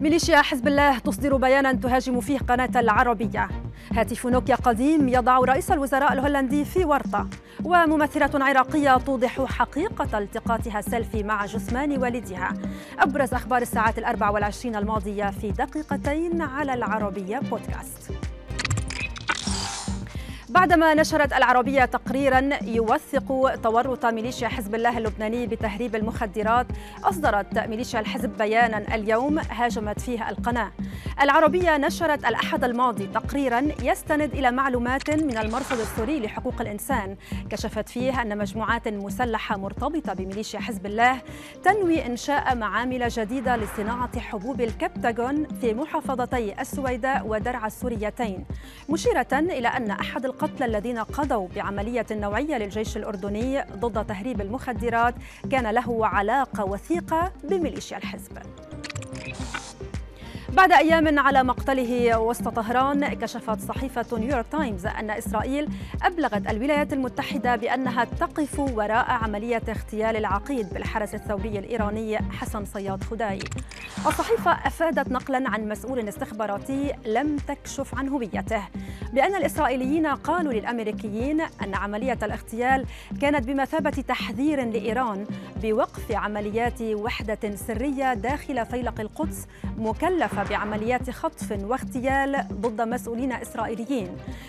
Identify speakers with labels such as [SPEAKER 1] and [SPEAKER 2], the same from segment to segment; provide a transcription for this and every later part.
[SPEAKER 1] ميليشيا حزب الله تصدر بيانا تهاجم فيه قناة العربية. هاتف نوكيا قديم يضع رئيس الوزراء الهولندي في ورطة. وممثلة عراقية توضح حقيقة التقاطها سيلفي مع جثمان والدها. أبرز أخبار الساعات الأربع والعشرين الماضية في دقيقتين على العربية بودكاست. بعدما نشرت العربية تقريرا يوثق تورط ميليشيا حزب الله اللبناني بتهريب المخدرات أصدرت ميليشيا الحزب بيانا اليوم هاجمت فيه القناة. العربية نشرت الأحد الماضي تقريرا يستند إلى معلومات من المرصد السوري لحقوق الإنسان. كشفت فيه أن مجموعات مسلحة مرتبطة بميليشيا حزب الله تنوي إنشاء معامل جديدة لصناعة حبوب الكبتاغون في محافظتي السويداء ودرعا السوريتين. مشيرة إلى أن أحد القتلى الذين قضوا بعملية نوعية للجيش الأردني ضد تهريب المخدرات. كان له علاقة وثيقة بميليشيا الحزب. بعد أيام على مقتله وسط طهران كشفت صحيفة نيويورك تايمز أن إسرائيل أبلغت الولايات المتحدة بأنها تقف وراء عملية اغتيال العقيد بالحرس الثوري الإيراني حسن صياد خداي. الصحيفة أفادت نقلا عن مسؤول استخباراتي لم تكشف عن هويته بأن الإسرائيليين قالوا للأمريكيين أن عملية الاغتيال كانت بمثابة تحذير لإيران بوقف عمليات وحدة سرية داخل فيلق القدس مكلفة بعمليات خطف واغتيال ضد مسؤولين إسرائيليين.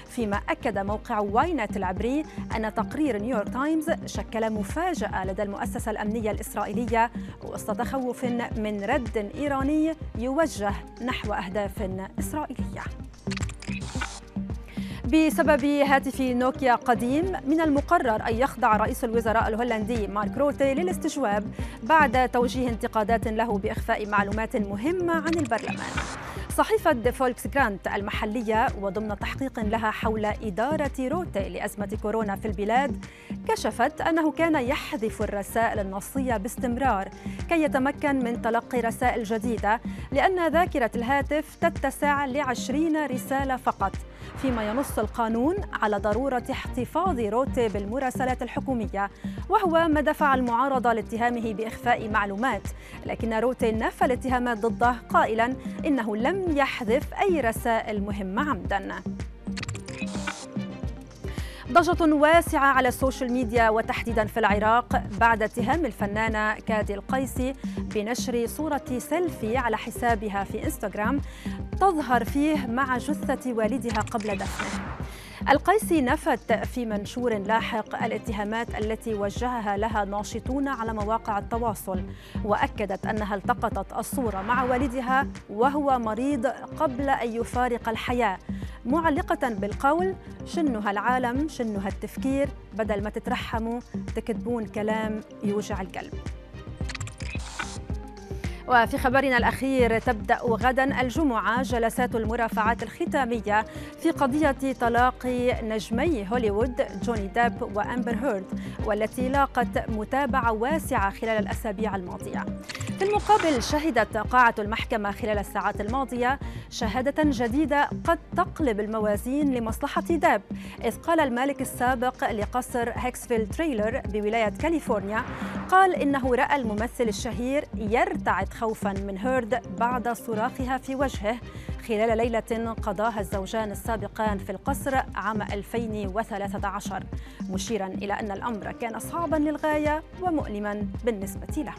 [SPEAKER 1] فيما أكد موقع واينت العبري أن تقرير نيويورك تايمز شكل مفاجأة لدى المؤسسة الأمنية الإسرائيلية وسط تخوف من رد إيراني يوجه نحو أهداف إسرائيلية. بسبب هاتف نوكيا قديم من المقرر أن يخضع رئيس الوزراء الهولندي مارك روتي للاستجواب بعد توجيه انتقادات له بإخفاء معلومات مهمة عن البرلمان. صحيفة فولكس جرانت المحلية وضمن تحقيق لها حول إدارة روتي لأزمة كورونا في البلاد كشفت أنه كان يحذف الرسائل النصية باستمرار كي يتمكن من تلقي رسائل جديدة لأن ذاكرة الهاتف تتسع لعشرين رسالة فقط فيما ينص القانون على ضرورة احتفاظ روتي بالمراسلات الحكومية وهو ما دفع المعارضة لاتهامه بإخفاء معلومات لكن روتي نفى الاتهامات ضده قائلا إنه لم يحذف أي رسائل مهمة عمداً. ضجة واسعة على ال social media وتحديدا في العراق بعد اتهام الفنانة كادي القيسي بنشر صورة سيلفي على حسابها في إنستغرام تظهر فيه مع جثة والدها قبل دفنه. القيسي نفت في منشور لاحق الاتهامات التي وجهها لها ناشطون على مواقع التواصل وأكدت أنها التقطت الصورة مع والدها وهو مريض قبل أن يفارق الحياة. معلقة بالقول شنها العالم شنها التفكير بدل ما تترحموا تكتبون كلام يوجع القلب. وفي خبرنا الأخير تبدأ غدا الجمعة جلسات المرافعات الختامية في قضية طلاق نجمي هوليوود جوني ديب وأمبر هيرد والتي لاقت متابعة واسعة خلال الأسابيع الماضية. في المقابل شهدت قاعة المحكمة خلال الساعات الماضية شهادة جديدة قد تقلب الموازين لمصلحة ديب إذ قال المالك السابق لقصر هيكسفيل تريلر بولاية كاليفورنيا قال إنه رأى الممثل الشهير يرتعد خوفا من هيرد بعد صراخها في وجهه خلال ليلة قضاها الزوجان السابقان في القصر عام 2013 مشيرا إلى أن الأمر كان صعبا للغاية ومؤلما بالنسبة له.